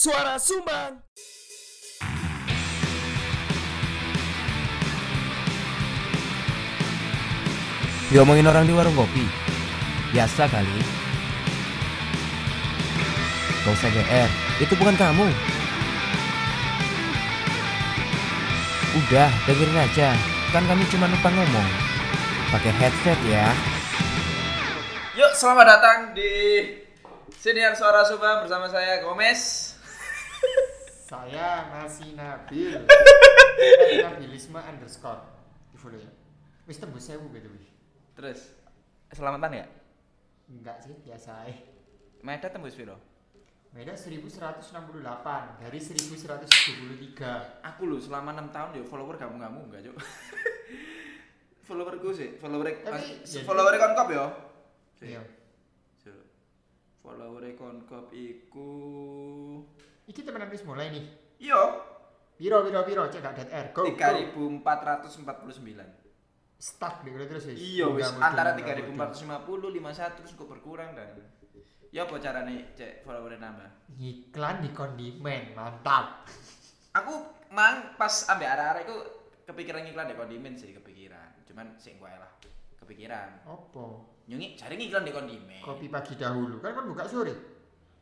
Suara Sumbang. Diomongin orang di warung kopi. Biasa kali. Gak usah GR, itu bukan kamu. Udah, dengerin aja. Kan kami cuma numpang ngomong. Pakai headset ya. Yuk, selamat datang di Siniar Suara Subang bersama saya Gomez. Saya masih Nabil. Saya Nabilisme underscore. Di follow ya. Wis tembus sewu gitu wih. Terus selamatan ya? Enggak sih, biasa aja. Meda tembus piro? Beda 1168 dari 1173. Aku lho selama 6 tahun ya follower kamu kamu enggak, Cuk. followerku sih, follower Tapi, ya, follower konkop ya. Iya. Follower konkop iku Iki temenan wis mulai nih. Iya, Piro piro piro cek gak dead air. Go. go. 3449. Stuck nih terus wis. Iya wis antara mudun, munggah 3450 mudun. 51 terus kok berkurang dan Ya apa carane cek follower nambah? Iklan di kondimen, mantap. Aku mang pas ambek arah-arah itu kepikiran iklan di kondimen sih kepikiran. Cuman sing gue lah kepikiran. Opo? Nyungi cari iklan di kondimen. Kopi pagi dahulu kan kan buka sore.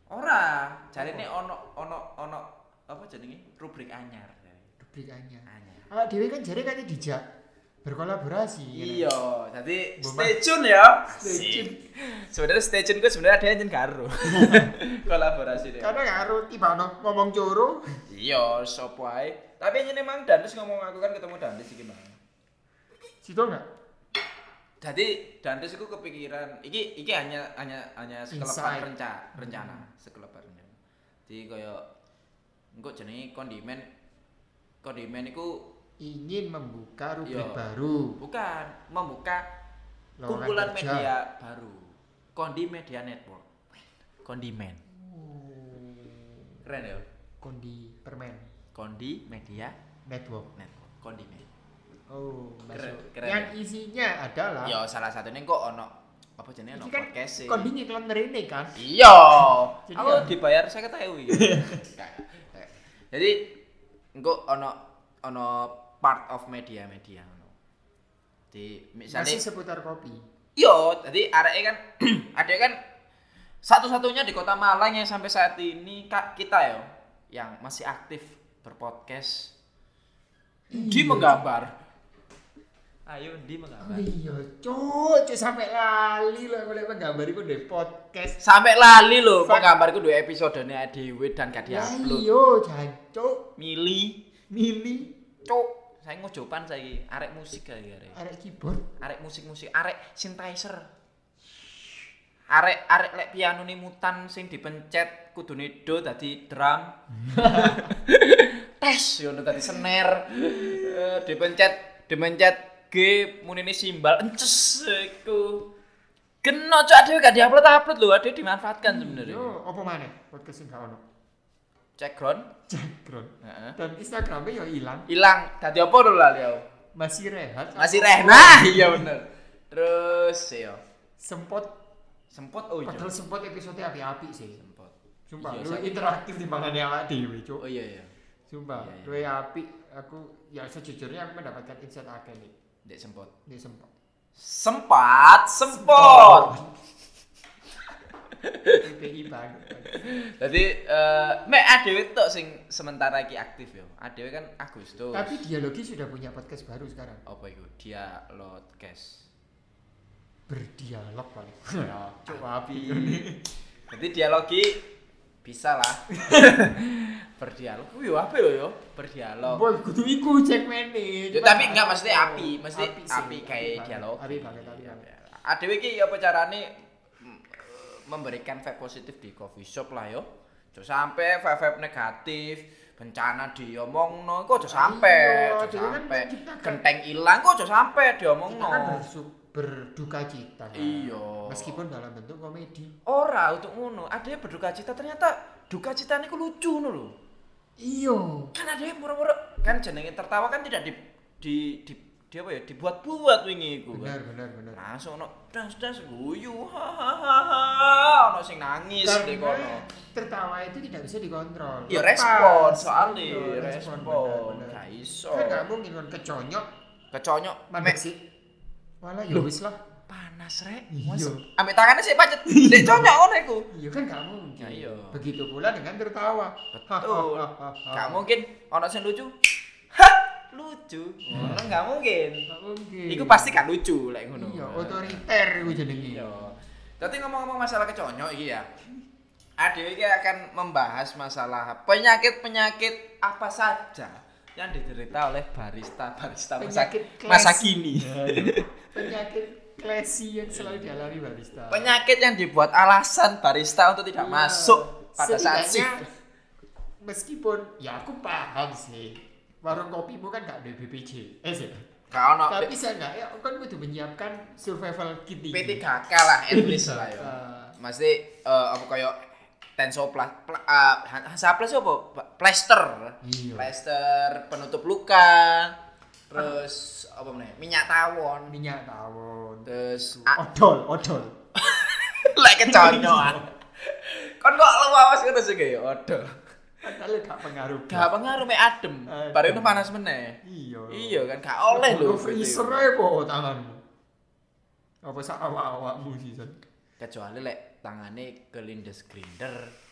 Ora, cari ini ono ono ono apa jenenge rubrik anyar. Rubrikannya. Anyar. Awak dhewe kan jare kan dijak berkolaborasi. Iya, jadi stay tune ya. Stay tune. Sebenarnya stay tune gue sebenarnya ada yang karo. Kolaborasi deh. Karena karo tiba ngomong coro. Iya, sopo ae. Tapi ini emang Dandes ngomong aku kan ketemu Dandes iki mang. Situ enggak? Jadi Dandes itu kepikiran, iki iki hanya hanya hanya sekelebat Insight. rencana, rencana, sekelebat rencana. Jadi kaya engko jenenge kondimen kondimen iku ingin membuka rubrik Iya. baru bukan membuka Lowongan kumpulan kerja. media baru. Kondi Media Network. Kondimen. Keren ya? kondi permen Kondi Media network Network. Kondimen. Oh Keren, keren yang ya. isinya adalah Ya salah satunya kok ono apa jenenge ono kan podcast sih. kondi ngiklan rene kan Iya. Aku ya- dibayar saya ketahui. Jadi engko ono ono part of media-media ngono. Di masih misalnya seputar kopi Iya, jadi areke kan ada kan satu-satunya di Kota Malang yang sampai saat ini kak kita ya yang masih aktif berpodcast di menggambar. Ayo di oh menggambar. iya cuk cuk sampai lali loh boleh menggambar itu di podcast Sampai lali loh Fuck. menggambarku dua episodenya Dewi dan gak diupload. iya jancuk Mili, mili cuk. Saya ngojopan saya arek musik kali arek. arek keyboard Arek musik-musik, arek synthesizer. Arek arek lek piano nih mutan sing dipencet kudune do dadi drum. Tes yo dadi snare. Eh, dipencet dipencet G munine simbal ences iku. Kena cok dhewe gak diupload-upload lho, ade dimanfaatkan sebenarnya. yo apa mana podcast yang gak ono Cek ground. background Heeh. dan instagramnya yo hilang Hilang. Dadi apa lho lali aku? masih rehat Masih reh. Nah, iya bener. Terus yo sempot sempot oh iya. padahal sempot episode api-api sih Sempot. Sumpah, Iya, lu interaktif di awak dhewe, Cuk. Oh iya iya. Sumpah, Iya, iya. lu api aku ya sejujurnya aku mendapatkan insight akeh nih Dek sempot. di sempot. Sempat, sempot. PPI banget. Jadi eh mek adewe tok sing sementara iki aktif yo. Adewe kan Agustus. Tapi dialogi sudah punya podcast baru sekarang. apa iku? Dia Lodcast. Berdialog paling. Cuk api. Jadi dialogi bisa lah. Berdialog. Wih, apa lo yo? Berdialog. Boy, kudu iku cek mene. Tapi enggak mesti api, mesti api, sih, kayak dialog. Api banget, api banget. Adewe iki apa carane mm, memberikan vibe positif di coffee shop lah yo. Ojo sampai vibe-vibe negatif, bencana diomongno, kok ojo sampai, Iya, dia kan sampai. Genteng ilang kok ojo sampai Kita diomongno. kan bersu- berduka cita. Iya. Meskipun dalam bentuk komedi. Ora untuk ngono, ada yang berduka cita ternyata duka citanya ku lucu ngono lho. Iya. Kan ada yang pura-pura kan jenenge tertawa kan tidak di di, di dia apa ya dibuat-buat wingi iku benar kan. benar benar Langsung ono das-das guyu ono sing nangis di kono. tertawa itu tidak bisa dikontrol Ya Lepas. respon soalnya Iya, respon. benar, benar. Gak iso. kan nggak mungkin kan keconyok Keconyok mek sih walah ya wis lah panas rek. Iya. Ambek tangannya sih pacet. Dek conyok ngono iku. iya kan nggak mungkin Ya, iya. begitu pula dengan tertawa Betul. Gak mungkin ono sing lucu. Hah, lucu. Ngono gak mungkin. Nggak mungkin Iku pasti gak lucu lek ngono. iya otoriter iku jenenge Iya. Jadi ngomong-ngomong masalah keconyok iki ya. Ade iki akan membahas masalah penyakit-penyakit apa saja yang diderita oleh barista-barista masa, Penyakit masa kini. Penyakit classy yang selalu dialami barista Penyakit yang dibuat alasan barista untuk tidak Iya. masuk pada saat shift. meskipun ya aku paham sih warung kopimu kan gak ada BPJS ya Gak ono tapi saya nggak ya kan kudu menyiapkan survival kit ini. P3K lah at least lah ya. Mesti eh, apa kayak tensoplas pla, uh, apa? Plaster. Iya. Plaster penutup luka. Terus apa meneh? Minyak tawon. minyak tawon Terus odol odol lek keconyok. Kon kok lewas ngono sih kayak odo. padahal gak pengaruh Gak pengaruh mek adem. Adem. Bareng panas meneh. iya Iya kan gak oleh lho. Freezer ae po tanganmu apa sak awak-awakmu sih? Kecuali lek tangane kelindes grinder.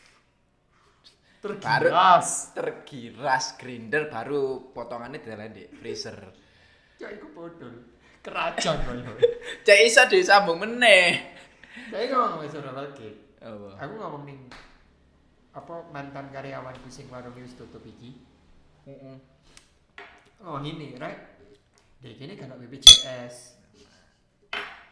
Tergiras. Tergiras grinder baru potongannya dalam di freezer. ya iku bodol. Kerajaan koyo Cek iso disambung meneh. saya ngomong survival kit Apa? aku ngomong nih apa mantan karyawanku sing warungnya wis tutup iki. Oh ini right dia gini kan BPJS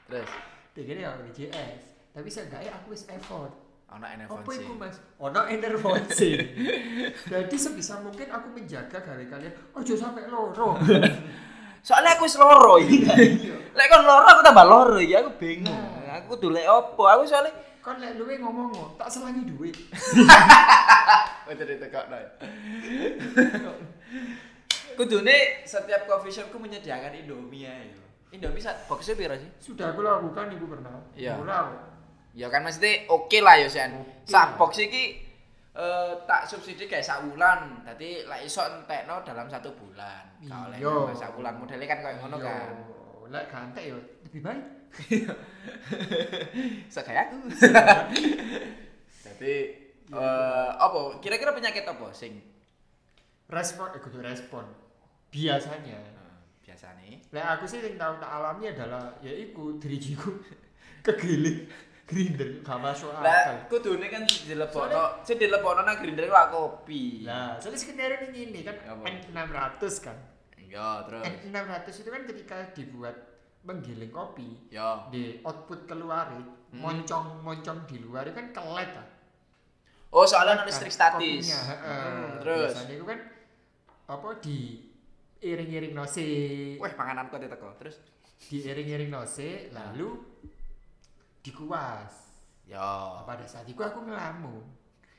Terus? Gini kan BPJS tapi seenggaknya aku wis effort apa enervasi. itu mas ono enervasi jadi sebisa mungkin aku menjaga gawe kalian ojo sampai loro Soalnya aku wis loro iki. Lek kon loro aku tambah loro iki aku bingung. Nah. Aku kudu lek opo? Aku soalnya kan lek luwe ngomong ngomong tak selangi duit Betul itu kok Kudune setiap coffee shopku menyediakan Indomie ya. Indomie sak boxnya piro sih? sudah aku lakukan ibu pernah Iya. Ya kan mesti oke lah ya Sen. Sak lah. box iki eh, tak subsidi kayak sak bulan. Dadi lek iso entekno dalam satu bulan. Oleh Iya. nambah sak bulan modelnya kan kayak ngono Iya. kan. lek gantek ya lebih baik Iso kayak aku. Jadi eh apa kira-kira penyakit apa sing respon eh kudu respon biasanya eh, biasa nih? lek aku sih yang tahu tak alami adalah ya iku dirijiku kegiling grinder gak masuk akal Lah kudune kan dilebokno, sing dilebokno nang grinder ku kopi. Nah, soalnya skenario ini ini kan Apa? N600 kan. Iya, terus. N600 itu kan ketika dibuat menggiling kopi Ya. di output keluar Hmm. moncong moncong di luar kan kelet ah. Oh, soalnya ada listrik kan statis. kopinya. Hmm, terus. biasanya itu kan apa di iring-iring nose Wah, panganan kok teko. Terus diiring-iring nose lalu dikuas ya. pada saat itu aku ngelamun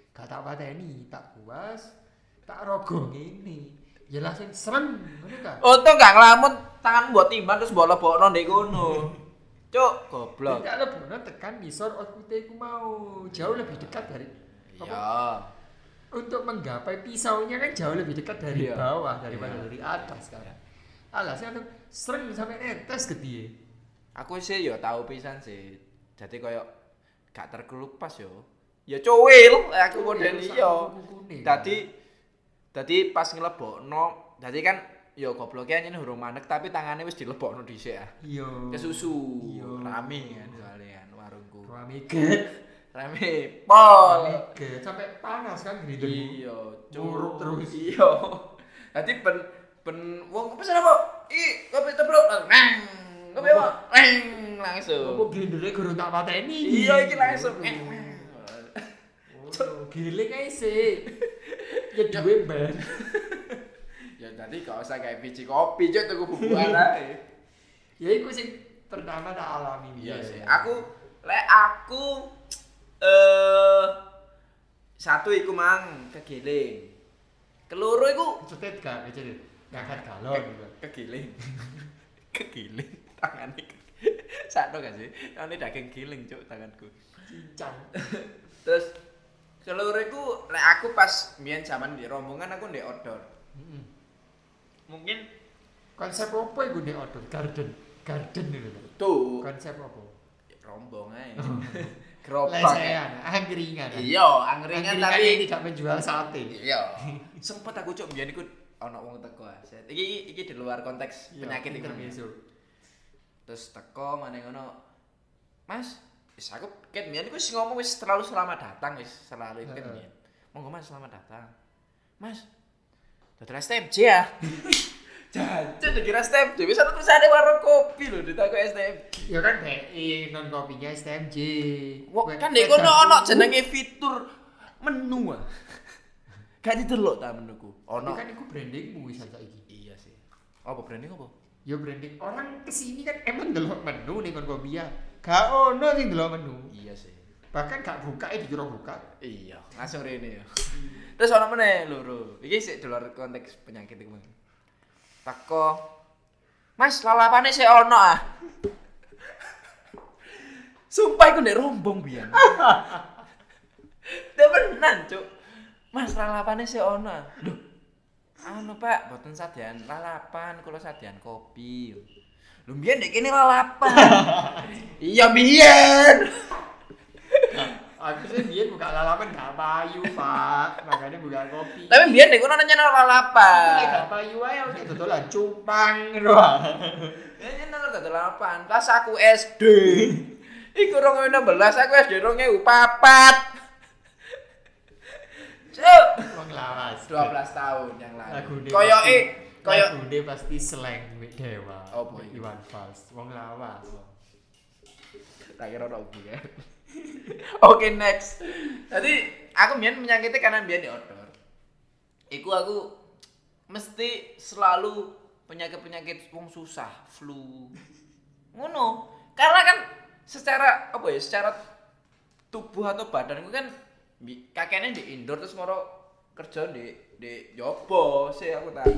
gak tak pateni tak kuas tak rogong ini ya langsung serem ngono ta Untung gak ngelamun tangan buat timbang terus mbok lebokno ndek kono. Cuk, goblok. tidak lebih tekan nisor output ku mau jauh lebih dekat dari Ya. untuk menggapai pisaunya kan jauh lebih dekat dari Iya. bawah daripada Iya. dari atas kan alasnya tuh sering sampai netes ke dia Aku sih yo tahu pisan sih. Jadi koyo gak terkelupas yo. Ya cuwil aku model Rusak iya. Dadi dadi pas ngelebokno, dadi kan yo gobloknya ini hurung manek tapi tangannya wis dilebokno dhisik ah. iya Ke susu. Iya. Rame kan soalnya kan warungku. Ramiget Rame pol. Ramiget sampai panas kan gitu Iya, Nguruk terus. Iya. Dadi ben ben wong pesen apa? Ih, kopi tebruk. Nang. Kopi apa? Nang langsung. apa grindernya gurung tak pateni Iya iki langsung. Giling aja sih ya duwe ban Ya tadi gak usah kayak biji kopi, cuk tuku bubuan ae. ya iku sing pertama tak alami Iya biyen. sih. Aku lek aku eh satu iku mang kegiling. Keloro iku cetet gak cetet ngangkat galon gitu kegiling. tangannya. Sakno gak sih? Ini daging giling cuk tanganku. Cincang. Terus seluruh itu lek aku pas mbiyen zaman di rombongan aku ndek outdoor Mm-mm. mungkin konsep apa iku nek outdoor garden. Garden itu tuh. Konsep apa? Rombong ae. Gerobak. Lesehan. Angkringan. Iya angkringan tapi tidak menjual sate. Iya. Sempet aku cuk mbiyen iku ana wong teko aset. Iki iki di luar konteks Iya, penyakit iku. intermezzo terus teko mana ngono mas wis aku ket iku wis ngomong wis terlalu selamat datang wis selalu ket Heeh. mbiyen monggo mas selamat datang mas Dodol STMJ ya Jajan dikira STMJ wis ana tulisane warung kopi lho ditakok STMJ ya kan BI non kopinya STMJ Wah, kan di wek kono ono itu- jenenge fitur menu ah. Gak didelok ta menuku. Ono. kan itu brandingmu wis saiki Iya sih. Apa branding apa? Ya branding orang ke sini kan emang delok menu nih kon ya gak ono sing delok menu Iya sih. bahkan gak buka eh dikira buka Iya, langsung rene ya. Terus ono meneh loro. Iki sik di luar konteks penyakit iku. Tako Mas, lalapane sik ono ah. Sumpah iku nek rombong biyen. Temenan, Cuk. Mas, lalapane sik ono. ah. Anu, Pak, boten sadian lalapan, kula sadian kopi. Lho biyen nek kene lalapan. iya biyen. aku sih dia buka lalapan gak payu pak makanya buka kopi Tapi biyen nek kono nanya Ini lalapan. gak payu aja udah dodolan cupang doang Ya nyeneng dadi lalapan. Pas aku SD. Iku 2016 aku SD 2004. Cuk, Wong lawas 12 tahun yang lalu. Lagune Koyoke koyo lagune pasti slang wik dewa Wik iku? Iwan Fals wong lawas tak kira ono ya. Oke next. Jadi aku mbiyen menyakiti karena mbiyen di outdoor. Iku aku mesti selalu penyakit-penyakit wong susah, flu. Ngono. Karena kan secara apa ya, secara tubuh atau badanku kan kakeknya di indoor terus moro kerja di di jopo sih aku tak.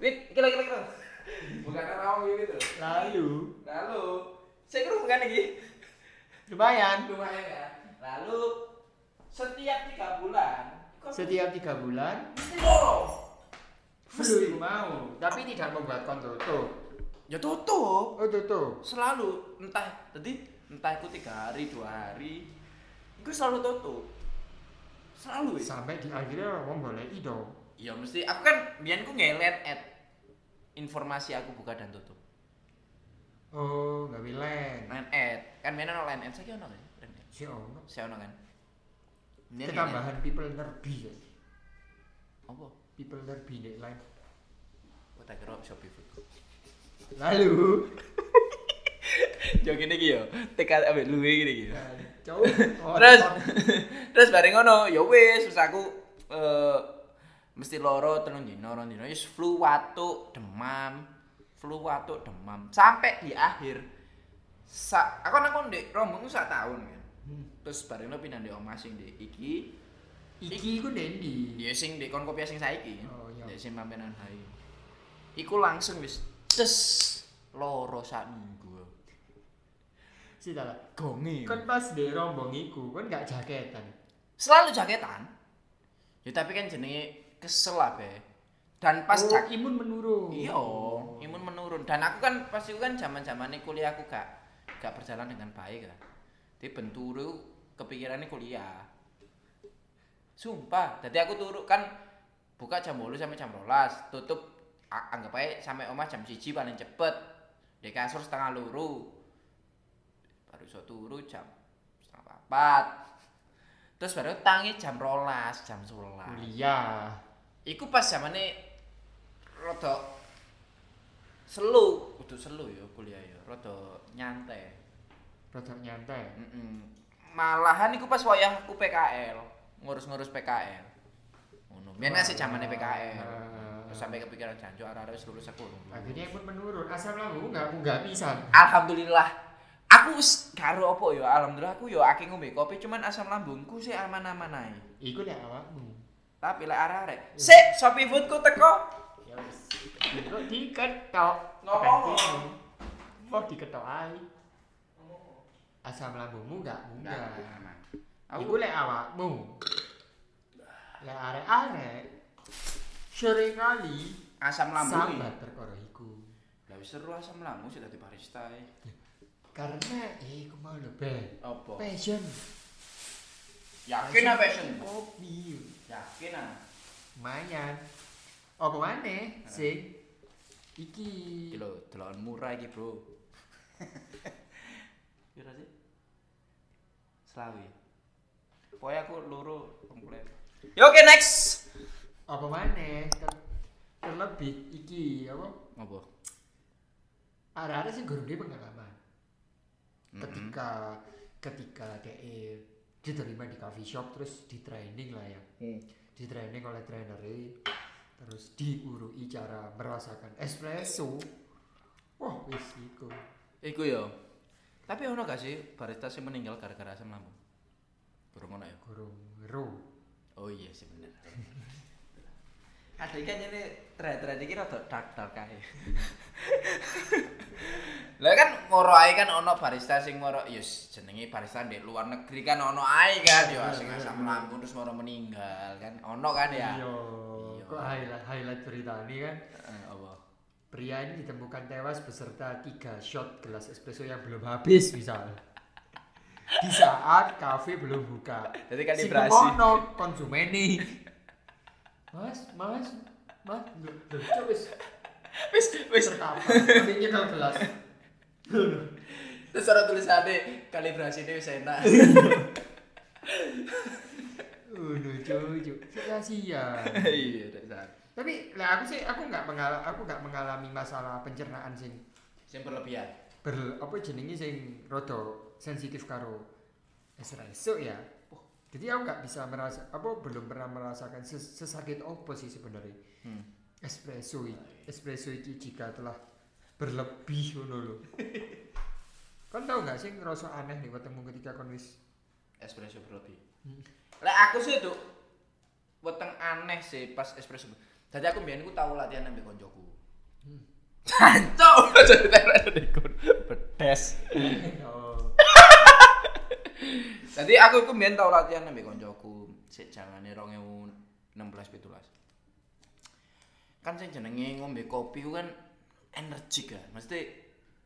Wit, kira kira kira. Bukan rawang gitu. lalu Lalu, saya kira bukan lagi lumayan lumayan ya. Lalu setiap tiga bulan, setiap tiga bulan mesti loro. flu mau tapi tidak membuat kon tutup Ya tutup. oh tutup Selalu entah jadi entah itu tiga hari dua hari, itu selalu tutup. Selalu ya. sampai di akhirnya wong boleh ido Ya mesti aku kan biyen ku ngelet at informasi aku buka dan tutup. oh nggak bilang Line ad kan biyen ono line ad saiki ono kan? Line si ono Saya ono kan. Ketambahan people nerbi ya. Apa? people nerbi nek lain Kok tak kira Shopee Food. lalu Yo gini iki yo. Tekan ambek luwe gini iki. Cowok. Oh, Terus terus bareng ngono, ya wis terus aku eh mesti loro telung dino, rong dino wis flu watuk, demam. Flu watuk, demam. Sampai di akhir sa aku kan aku ndek rombong sak tahun kan. Hmm. Terus bareng lo pindah ndek omah sing ndek iki, Iki iku Dendi. ya sing ndek kon kopi sing saiki. Oh, iya. Ndek sing pampenan hai. Iku langsung wis des loro sak minggu. Si tala. Gongi. Kan pas di rombong iku kan gak jaketan. selalu jaketan ya tapi kan jenenge kesel lah be dan pas oh, jak imun menurun. iya imun menurun dan aku kan pas itu kan zaman zamannya kuliah aku gak gak berjalan dengan baik kan di benturu kepikirannya kuliah sumpah jadi aku turu kan buka jam 8 sampai jam 12 tutup anggap aja sampai omah jam siji paling cepet di kasur setengah luru iso turu jam setengah empat terus baru tangi jam rolas jam sebelas Kuliah. Iku pas zamane rada selu, kudu selu ya kuliah ya, rada nyantai. Rada nyantai. Mm-mm. Malahan iku pas wayahku PKL, ngurus-ngurus PKL. Ngono. Biyen sih zamane PKL. Ah. Sampai kepikiran janjo arek wis lulus aku. Akhirnya imun menurun. Asam lambung nggak nggak bisa. Alhamdulillah. Aku wis karo apa ya, alhamdulillah aku ya akeh ngombe kopi cuman asam lambungku sih aman-aman ae. Iku lek awakmu. Tapi lek arek-arek, sik Shopee Foodku teko. Ya wis. Kok diketok. Ngomong. Wah diketok ae. Asam lambungmu gak munggah. Aku Iku lek awakmu. Lek arek-arek sering kali asam lambung. sambat perkara iku. Lah wis seru asam lambung sih dadi barista. e. Karena eh iku mau lho, Be. Apa? Passion. Yakin apa passion? Kopi. Yakin ah. Lumayan. Apa maneh sing iki lho, delokan murah iki, Bro. Pira sih? Selawi. Pokoknya aku loro komplit. Ya oke next. apa maneh ter- terlebih iki apa Apa? arek-arek sing gurung duwe pengalaman Ketika ketika DE diterima di coffee shop terus di training lah ya Hmm. di training oleh trainer terus diurui cara merasakan espresso wah wis iku Iku ya. Tapi ono gak sih barista sing meninggal gara-gara asam lambung? Kurang ono ya? gurung ro Oh iya sih bener. Ada kan ini tren-tren iki rada dark-dark kae. Lah kan ngoro ae kan ono barista sing ngoro ya jenenge barista di luar negeri kan ono ae kan ya sing asam lambung terus ngoro meninggal kan. Ono kan ya. iya Iya. kok highlight highlight berita ini kan Eh, apa? pria ini ditemukan tewas beserta tiga shot gelas espresso yang belum habis misalnya di saat kafe belum buka Jadi si kalibrasi. pemono konsumen nih mas mas mas cok, wis Wis wis tapi nyekel gelas terus ora tulisane kalibrasi ini wis enak. Udah cucu, sia-sia. Iya, dasar. Tapi lah aku sih aku nggak mengalami aku nggak mengalami masalah pencernaan sing Sing berlebihan. ber apa jenenge sing rada sensitif karo espresso ya. Oh, jadi aku nggak bisa merasa apa belum pernah merasakan ses- sesakit apa sih sebenarnya Hmm. espresso espresso iki jika telah berlebih ngono lho. Kan tau nggak sih ngerasa aneh nih ketemu ketika kon wis espresso berlebih. Hmm. Lek aku sih tuh weteng aneh sih pas espresso. Jadi aku mbiyen ku tau latihan ambek koncoku. Hmm. Cancok jadi terus dikon Jadi aku iku mbiyen tau latihan ambek koncoku sik jangane 2016 17. Kan sing jenenge ngombe kopi ku kan energik kan. Mesti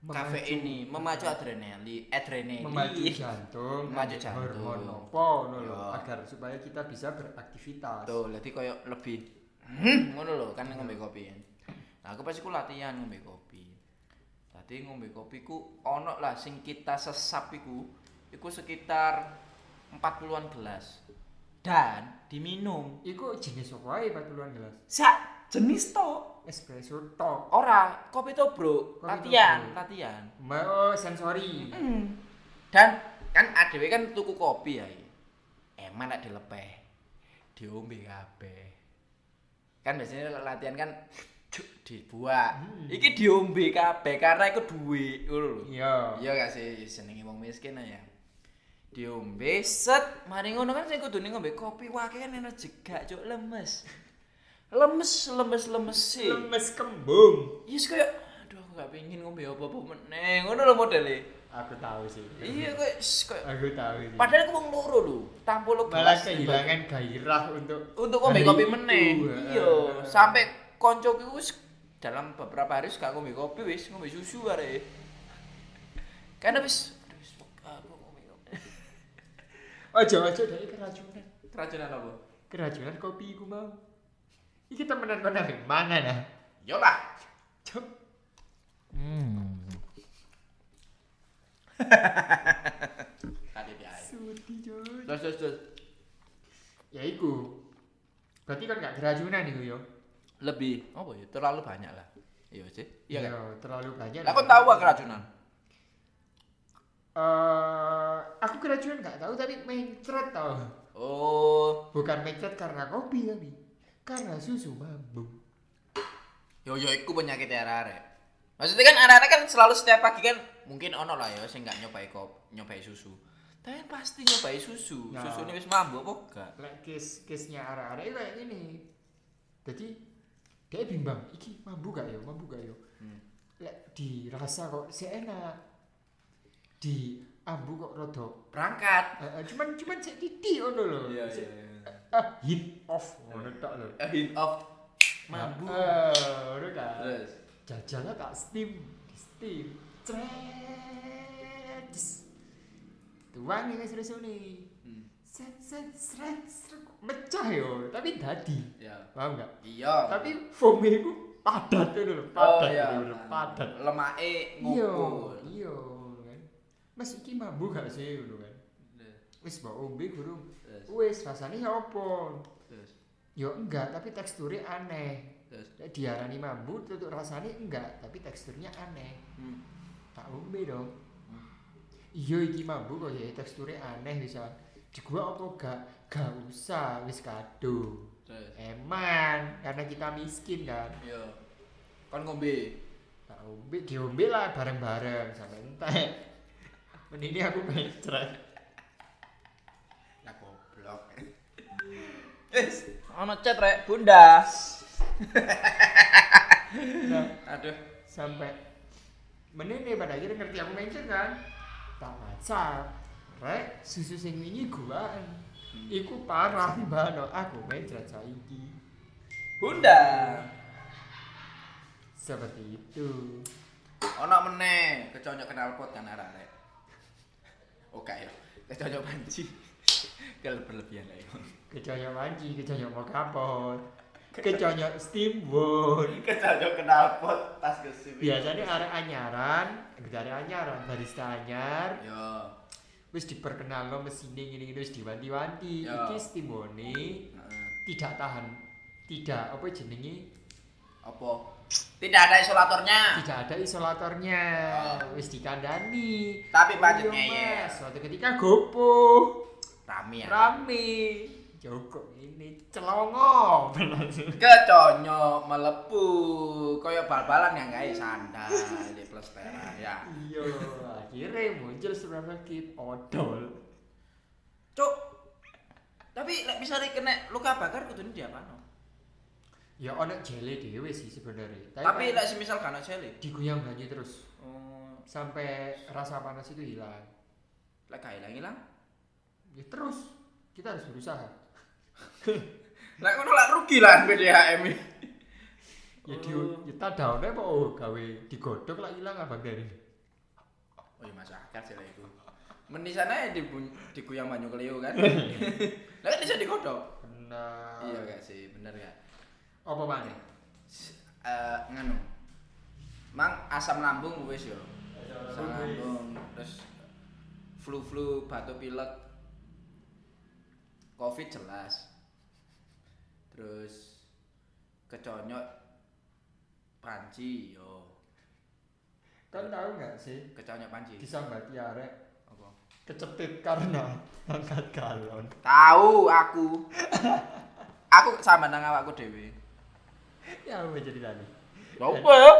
kafe ini memacu adrenalin, adrenalin. memacu jantung, Memacu jantung. hormon apa ngono Iya. agar supaya kita bisa beraktivitas. Tuh, jadi koyo lebih hmm, ngono lho kan ngombe kopi. Nah, aku pas iku latihan ngombe kopi. Tadi ngombe kopi ku ono lah sing kita sesap iku iku sekitar 40-an gelas. Dan diminum Iku jenis apa ae 40-an gelas? sak jenis to. Espresso tok. Ora, kopi to, Bro. Kopi latihan, to, Bro. latihan. Oh, sensori. Hmm. Dan kan adewe kan tuku kopi ya. Eman nek dilepeh. Diombe kabeh. Kan biasanya latihan kan dibuat. Hmm. Iki diombe kabeh karena iku ngono lho. Iya. Iya gak sih jenenge wong miskin ya. Diombe set, mari ngono kan sing kudune ngombe kopi wae kan energi gak cuk lemes. Lemes, lemes, lemes sih. Lemes kembung. Yes kayak aduh aku gak pengen ngombe apa-apa meneh. Ngono lho modele. Aku tahu sih. Iya kayak kayak Aku tahu sih. padahal aku wong loro lho. Tampol lo malah kehilangan gairah untuk untuk ngombe kopi meneh. Heeh. Iya, sampai koncoku wis dalam beberapa hari gak ngombe kopi wis ngombe susu arek. Karena wis aduh, wis aku ngombe kopi. Ojo ojo dari keracunan. Keracunan apa? Keracunan kopi iku mau. Iki temenan kon nang mangan ah. Yo lah. Cuk. Hmm. Dia. Sudi cuy. Terus terus terus. Ya iku. Berarti kan gak keracunan iku yo. Lebih apa ya? Terlalu banyak lah. Iya sih. Iya kan? terlalu banyak. Lah kok tahu aku keracunan? Eh, aku keracunan gak tahu tapi mencret tau. Oh, Bukan mencret karena kopi tapi karena susu mabuk. yo yo iku penyakit arek-arek. Maksudnya kan arek-arek kan selalu setiap pagi kan mungkin ono lah ya sing gak nyobai kop, nyobai susu. Tapi kan pasti nyobai susu. Nah. Susu ini wis mabuk apa gak? Lek case case nya arah-arah kayak gini. Jadi dia bimbang, iki mambu gak yo, mambu gak yo. Hmm. Lek dirasa kok si enak di ambu kok rada Berangkat. eh, eh, cuman cuman sik titik ngono lho Iya, Sik, iya. ah, hint off ngono tok lho A hint of mambu. eh ngono kan Terus. jajalnya tak steam di steam cret tuang ya guys resone Hmm. set set seret seret mecah yo tapi dadi Ya. paham nggak Iya. tapi foamnya itu padat itu lho oh padat iya. bener-bener padat Lemake iya ngumpul. iya kan mas iki mambu gak sih ngono kan? Wis mbok ombe gurung Terus. wis rasane ya apa? Terus. ya enggak tapi teksturnya aneh. Terus. Diarani mambu tutup rasanya enggak tapi teksturnya aneh. Hmm. tak ombe dong iya iki mambu kok ya teksturnya aneh bisa. Gua apa gak? Gak usah wis kado. Eman karena kita miskin kan. Iya. Kon ngombe. tak ombe diombe lah bareng-bareng sampai entek ini aku mencret Lah goblok. Wis, ono chat rek, Bunda. nah, Aduh. sampai menene pada akhirnya ngerti aku mencret kan tak whatsapp rek susu sing wingi gua iku parah mbak aku mencret saiki Bunda. seperti itu Ono meneh keconyok kenal pot kan arek. Oke ya. Keconyok panci. Kel berlebihan lah itu. keconyok manci keconyok mau kapot keconyok steamboat Keconyok kenal pot tas ke sini. biasanya arek anyaran dari anyaran barista anyar Yo. wis diperkenal lo mesin ini ini wis diwanti-wanti iki steamone Heeh. tidak tahan tidak apa jenenge Apa? Tidak ada isolatornya. tidak ada isolatornya Oh. wis dikandani Tapi pancet Iya, ngeyel. Mas. suatu ketika gopo Rame ya. rame Joko ini celongo Keconyok melepu koyo bal-balan yang gawe sandal di plestera ya. iya akhirnya muncul kit odol Cuk. Tapi lek bisa kena luka bakar kudune diapano? Ya ono jele dewe sih sebenarnya Tapi kan lek semisal kan jeli. diguyang banyu terus Oh, sampai rasa panas itu hilang lek gak ilang-ilang. ya terus kita harus berusaha Lek ngono lek rugi lah PDHM ya di Oh. kita daunnya apa oh gawe digodok lah hilang abang dari Oh iya masuk akal sih lah itu. Menisana ya di diguyang banyu kelio kan. Lah kan bisa digodok. benar Iya gak sih, bener gak? Apa mana Eh nganu. Mang asam lambung wis yo. Asam lambung terus flu-flu, batuk pilek. Covid jelas. Terus keconyok panci yo. kan tahu nggak sih Keconyok panci. disambati arek Apa? kecetit karena angkat galon Tahu aku. aku sama nang awakku dhewe. Ya apa jadi tadi apa ya?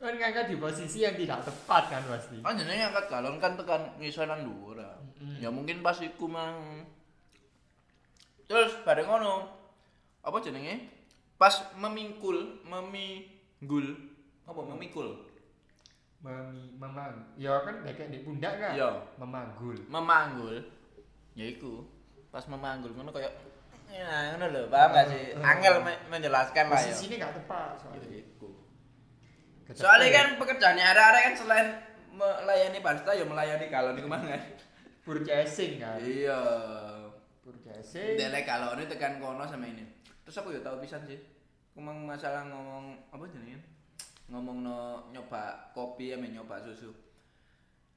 kan ngangkat di posisi yang tidak tepat kan pasti Kan jenenge angkat galon kan tekan ngisor nang dhuwur. ah. Mm. Ya mungkin pas iku mang. Terus bareng ngono. Apa jenenge? Pas memingkul, meminggul. Apa memikul? Memi, memang ya kan kayak di pundak kan Iya. memanggul Memanggul. Ya iku. Pas memanggul ngono kayak ya ngono lho, paham gak sih? Eh. Angel me- menjelaskan lah ya. posisinya nggak tepat Ya soalnya iku. Kecepet. Soalnya kan pekerjaannya ada-ada kan selain melayani barista ya melayani galon iku mangan. purchasing kan Iya. purchasing Delek kalau ini tekan kono sama ini. Terus aku ya tahu pisan sih. Kumang masalah ngomong apa jenenge? Ngomong no nyoba kopi ya nyoba susu.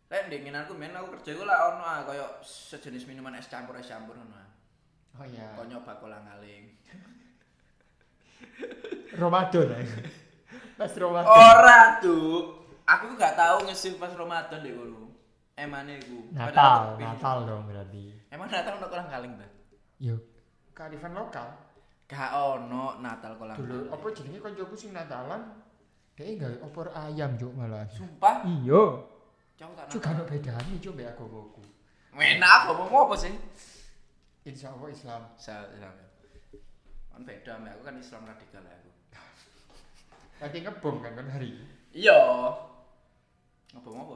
Lek dinginanku men aku kerja ku lah ono ah koyo sejenis minuman es campur es campur ono. Oh ya Kok nyoba kolang kaling. Ramadan ya pas Ramadan Ora tuh. Aku gak tahu ngesil pas Ramadan deh kono. Emane iku. Padahal Natal Natal dong berarti Emang Natal ono kolang kaling ta? yuk kearifan lokal Gak ono Natal kolang dulu kaling. apa jenenge koncoku sing Natalan dia nggak opor ayam juk malah Sumpah, iya tak juga ada bedanya juk mbak aku aku Enak ngomong apa sih? Insya Allah Islam Sa- Islam. Kan beda, Mbak. aku kan Islam radikal ya aku. lagi ngebom kan kan hari ini. Iya. Ngopo-ngopo?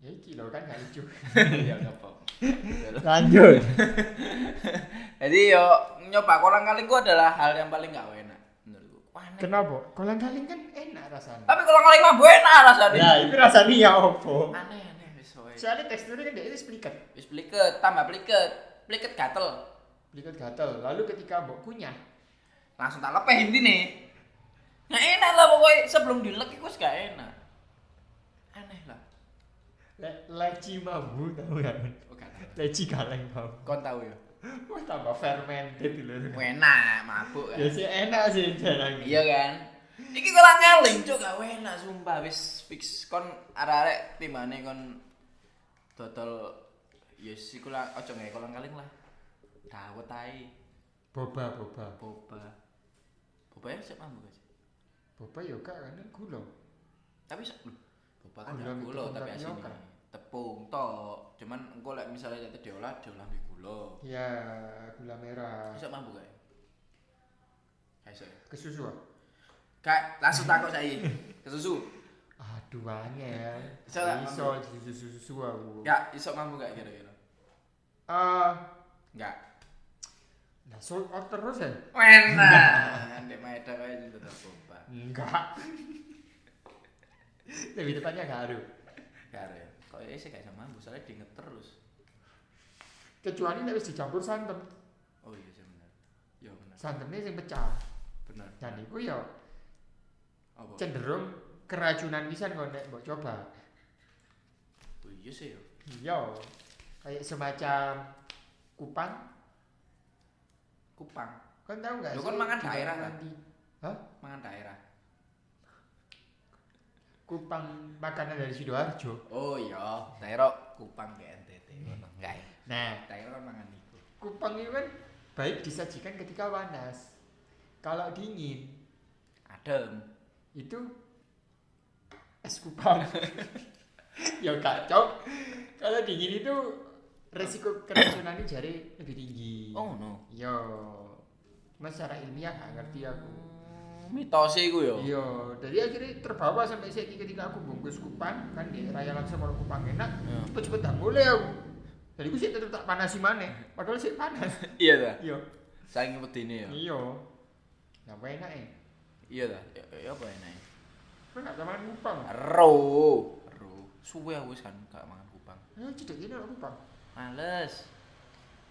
Ya iki lho kan gak lucu. Iya ngopo. Lanjut. Jadi yo nyoba kolang kaling ku adalah hal yang paling gak enak menurutku. Wah, aneh. Kenapa? Kolang kaling kan enak rasanya. Tapi kolang kaling mah enak rasanya. Ya, itu rasanya ya opo. Aneh aneh wis. Soalnya teksturnya kan dia itu spliket. Wis pliket, tambah pliket. Pliket gatel. Spliket gatel. Lalu ketika mbok kunyah, Langsung tak lepeh intine. Nggak enak lah pokoknya sebelum dilek iku wis gak enak. Aneh lah. le- leci mambu tahu kan? Oh, gak tahu. Leci kaleng mambu. Kon tahu ya? Wah tambah fermented lho. Enak, mabuk kan. Ya sih enak sih jarang. Iya kan? Iki kolang kaling cuk gak enak sumpah wis fix kon arek-arek timbane kon dodol ya yes, iku lah ojo nggae kolang kaling lah. Dawet ae Boba boba. boba. Boba ya sik mambu guys. Boba yo gak kan gula. Tapi lho, boba kan Gula gula tapi asine tepung tok. Cuman engko lek misalnya jatuh diolah diolah mbek gula. Ya gula merah. Iso mambu kae. Gak iso. ya? Ke susu. ah? Kak, langsung takut saya. Ke susu. Aduh angel. Iso susu susu aku. Ya, iso mambu gak kira-kira? Ah, Enggak. nah sold out terus ya? Enak. Ndek Maeda kae tetep boba. Enggak. Lebih tepatnya garu. Kare. Kok ya sih gak sama mambu, soalnya diinget terus. Kecuali nek wis dicampur santan. Oh iya sih bener. Iya bener. Santannya sing pecah. Bener. Dan iku ya Apa? cenderung keracunan pisan kok nek mbok coba. Oh iya sih ya. Iya. Kayak semacam kupang. Kupang. Kan tahu enggak Lho, sih? kan mangan di daerah, kan? di Hah? Mangan daerah. Kupang makanan dari Sidoarjo. Oh iya, daerah Kupang ke NTT. Enggak ya. Nah, Daerah kan mangan iku. kupang itu kan baik disajikan ketika panas. Kalau dingin Adem. itu es kupang. ya kacau. Kalau dingin itu resiko keracunannya jari lebih tinggi. Oh no. Yo. Cuma secara ilmiah gak ngerti aku. Mitos iku yo. Iya, jadi akhirnya terbawa sampai saya ketika aku bungkus kupang kan di raya langsung kalau kupang enak, Iya. cepet-cepet tak boleh aku. Jadi aku sih tetep tak panasi mana, padahal sih panas. Iya ta. Iya. Saking wedine ya. Iya. Ngapa enak ya? Iya ta. Ya ya apa enak. Kau nggak taman kupang? Ro. Ro. Suwe aku kan gak mangan kupang. Eh, cedek ini kupang. Males.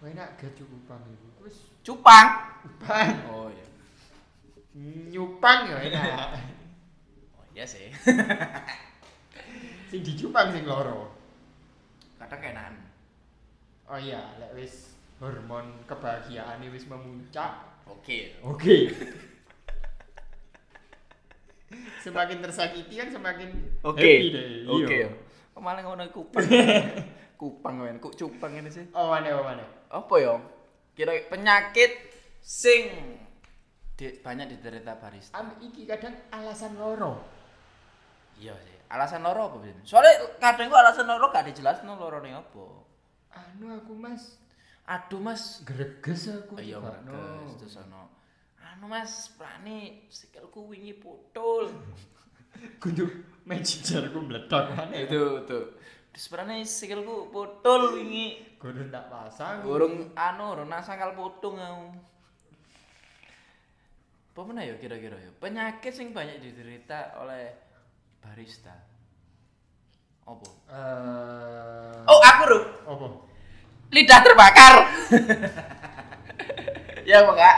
Wah enak gak kupang itu. Terus Cupang. kupang, Oh iya. nyupang ya enak. Oh iya sih. sing dicupang sing loro. Kadang keenakan. Oh iya, lek wis hormon kebahagiaan wis memuncak. Oke. Oke. semakin tersakiti kan semakin happy deh. Oke. Iya. Kok malah ngono kupang. Kupang men, kok cupang ini sih. Oh mana oh mana. Apa ya? Kira penyakit sing di, banyak diderita barista. Am iki kadang alasan loro. Iya sih. Alasan loro apa Bin? Soalnya kadang kok alasan loro gak dijelasno lorone apa. Anu aku mas Aduh Mas, greges aku. iya coba, merges terus ono. Anu Mas, prane sikilku wingi putul. Kudu magic jarku meledak mana. itu tuh. Prane sikilku putul wingi. Kudu ndak pasang. Urung anu, urung nasakal putung aku. Apa mana ya kira-kira ya? Penyakit sing banyak diderita oleh barista. Apa? Eh. Oh, aku Ruh. Apa? lidah terbakar. ya apa kak?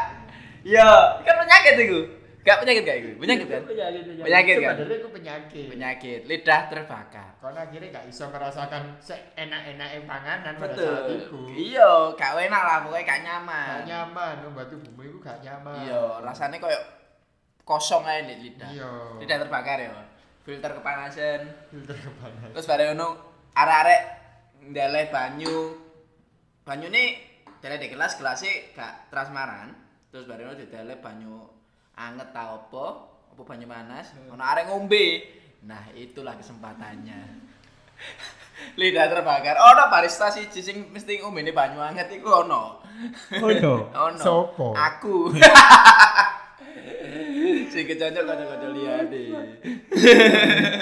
Ya, kan penyakit itu. Gak penyakit gak itu? Penyakit kan? Penyakit, penyakit. Penyakit, kan? Sebenarnya itu penyakit. Penyakit, lidah terbakar. Karena akhirnya gak bisa merasakan seenak-enak panganan pada saat Betul. itu. Iya, gak enak lah, pokoknya gak nyaman. Gak nyaman, oh, batu bumbu itu gak nyaman. Iya, rasanya kayak kosong aja di lidah. Iya. Lidah terbakar ya. Filter kepanasan. Filter kepanas. Terus bareng ngono arek-arek ndeleh banyu. Banyu ini dari di gelas gelasnya gak transparan. Terus bareng ngono dideleh banyu anget ta apa? Apa banyu panas? Ono arek ngombe. Nah, itulah kesempatannya. Lidah terbakar. Ono barista siji sing mesti ngombene banyu anget iku ono. Oh no. Ono. Sopo? Aku. sing kecocok kocok-kocok.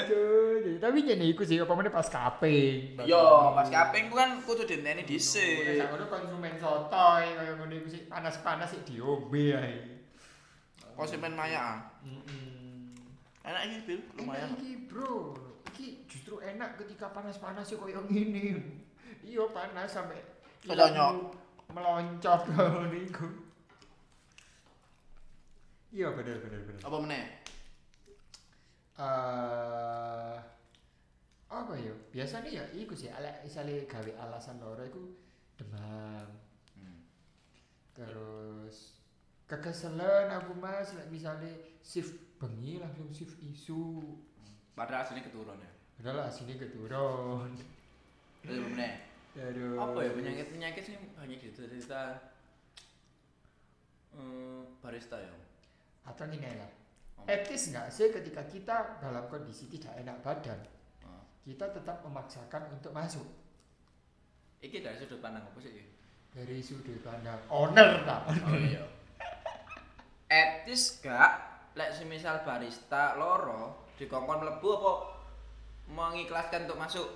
Cuy, tapi jadi iku sih apa pas kaping. Yo, pas kaping kan kudu dinteni dhisik. sak konsumen sotoy kaya ngono iku sih panas-panas sih diombe ae. Konsumen maya. ah. Heeh. Enak Bil, lumayan. Enak iki, Bro. Iki justru enak ketika panas-panas sih koyo ngene. Iya panas sampai Koconyok. meloncot ngono iku. Iya bener bener bener. Apa meneh? eh apa ya? Biasanya ya iku sih ala isale gawe alasan loro iku demam. Hmm. Terus kekeselan aku Mas lek misale shift bengi langsung shift isu. Padahal aslinya keturun ya. Padahal asine keturun. Terus apa meneh? Terus Apa ya penyakit-penyakit sih banyak gitu cerita eh barista ya. Atau ini lah. Oh. Etis nggak sih ketika kita dalam kondisi tidak enak badan, Oh. kita tetap memaksakan untuk masuk Iki dari sudut pandang apa sih? dari sudut pandang owner tak? Oh iya. Etis gak lek semisal barista loro dikongkon mlebu apa mengikhlaskan untuk masuk?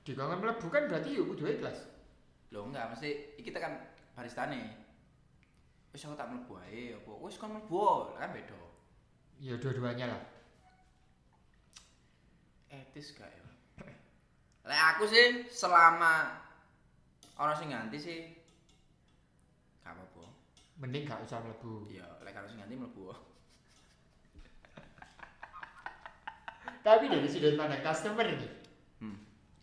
Di kangen mlebu kan berarti yuk kudu ikhlas. Loh enggak, mesti iki tekan baristane. Wis aku tak mlebu ae apa wis kon mlebu kan beda. Ya dua-duanya lah. Etis gak ya? Lek aku sih selama orang sing ganti sih. Mending gak usah mlebu. Ya, lek harus ganti mlebu. Tapi dari sudut pandang customer nih, Hmm.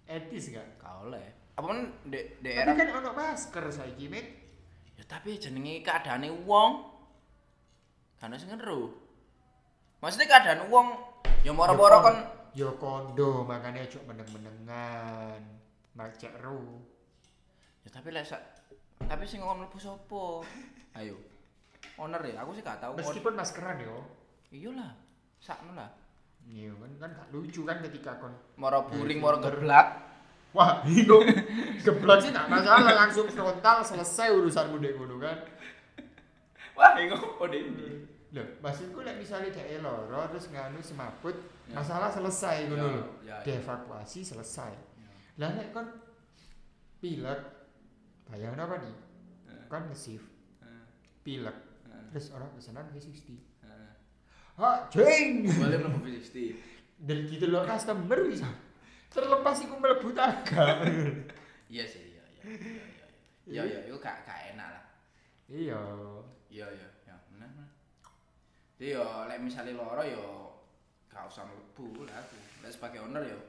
etis gak? Gak oleh. Apa men di Tapi daerah kan ono masker saiki, Mit. Ya tapi jenenge keadaane wong. Kan sing ngeru. Maksudnya keadaan wong ya moro-moro kon Yo kondo makanya cok meneng-menengan. Macek ru. ya tapi lek tapi sing ngomong mlebu sapa? Ayo. Owner ya, aku sih gak tahu. Meskipun maskeran yo. Iyalah, sakno lah. Iya kan kan gak lucu kan ketika kon Moro buring, moro geblak. Wah, itu geblak sih gak masalah langsung frontal selesai urusanmu dek ngono kan. Wah, iku kode ini. Loh, maksudku lek misalnya dhek loro terus nganu semaput, masalah selesai ngono Ya, lho. ya, ya. Dievakuasi selesai. Lah nek kon pilek bayang apa nih? Kon nge-shift pilek terus orang pesanan V60. Ha, jeng. Boleh mlebu V60. Dan gitu loh customer bisa. Terlepas iku mlebu taga. Iya sih, iya iya. Iya iya. Iya iya, iku gak gak enak lah. iya. Iya iya, ya bener bener. Jadi yo lek misale loro yo gak usah mlebu lah aku. Lek sebagai owner yo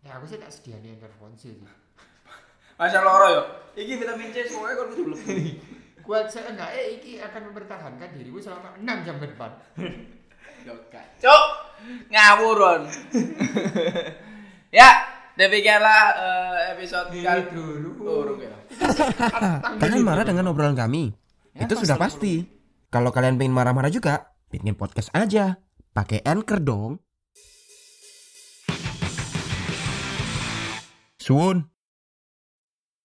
Nah, aku sih tak sediani intervensi sih. Masa loro yo. Iki vitamin C soalnya kon kudu mlebu. Kuat seenggaknya eh, iki akan mempertahankan dirimu selama 6 jam ke depan. Yo. Ngawuron. ya, demikianlah eh, episode Ini kali dulu. Oh, ya. Kalian marah dengan obrolan kami? Ya, Itu sudah pasti. Kalau kalian pengen marah-marah juga, bikin podcast aja. Pakai Anchor dong. Sun.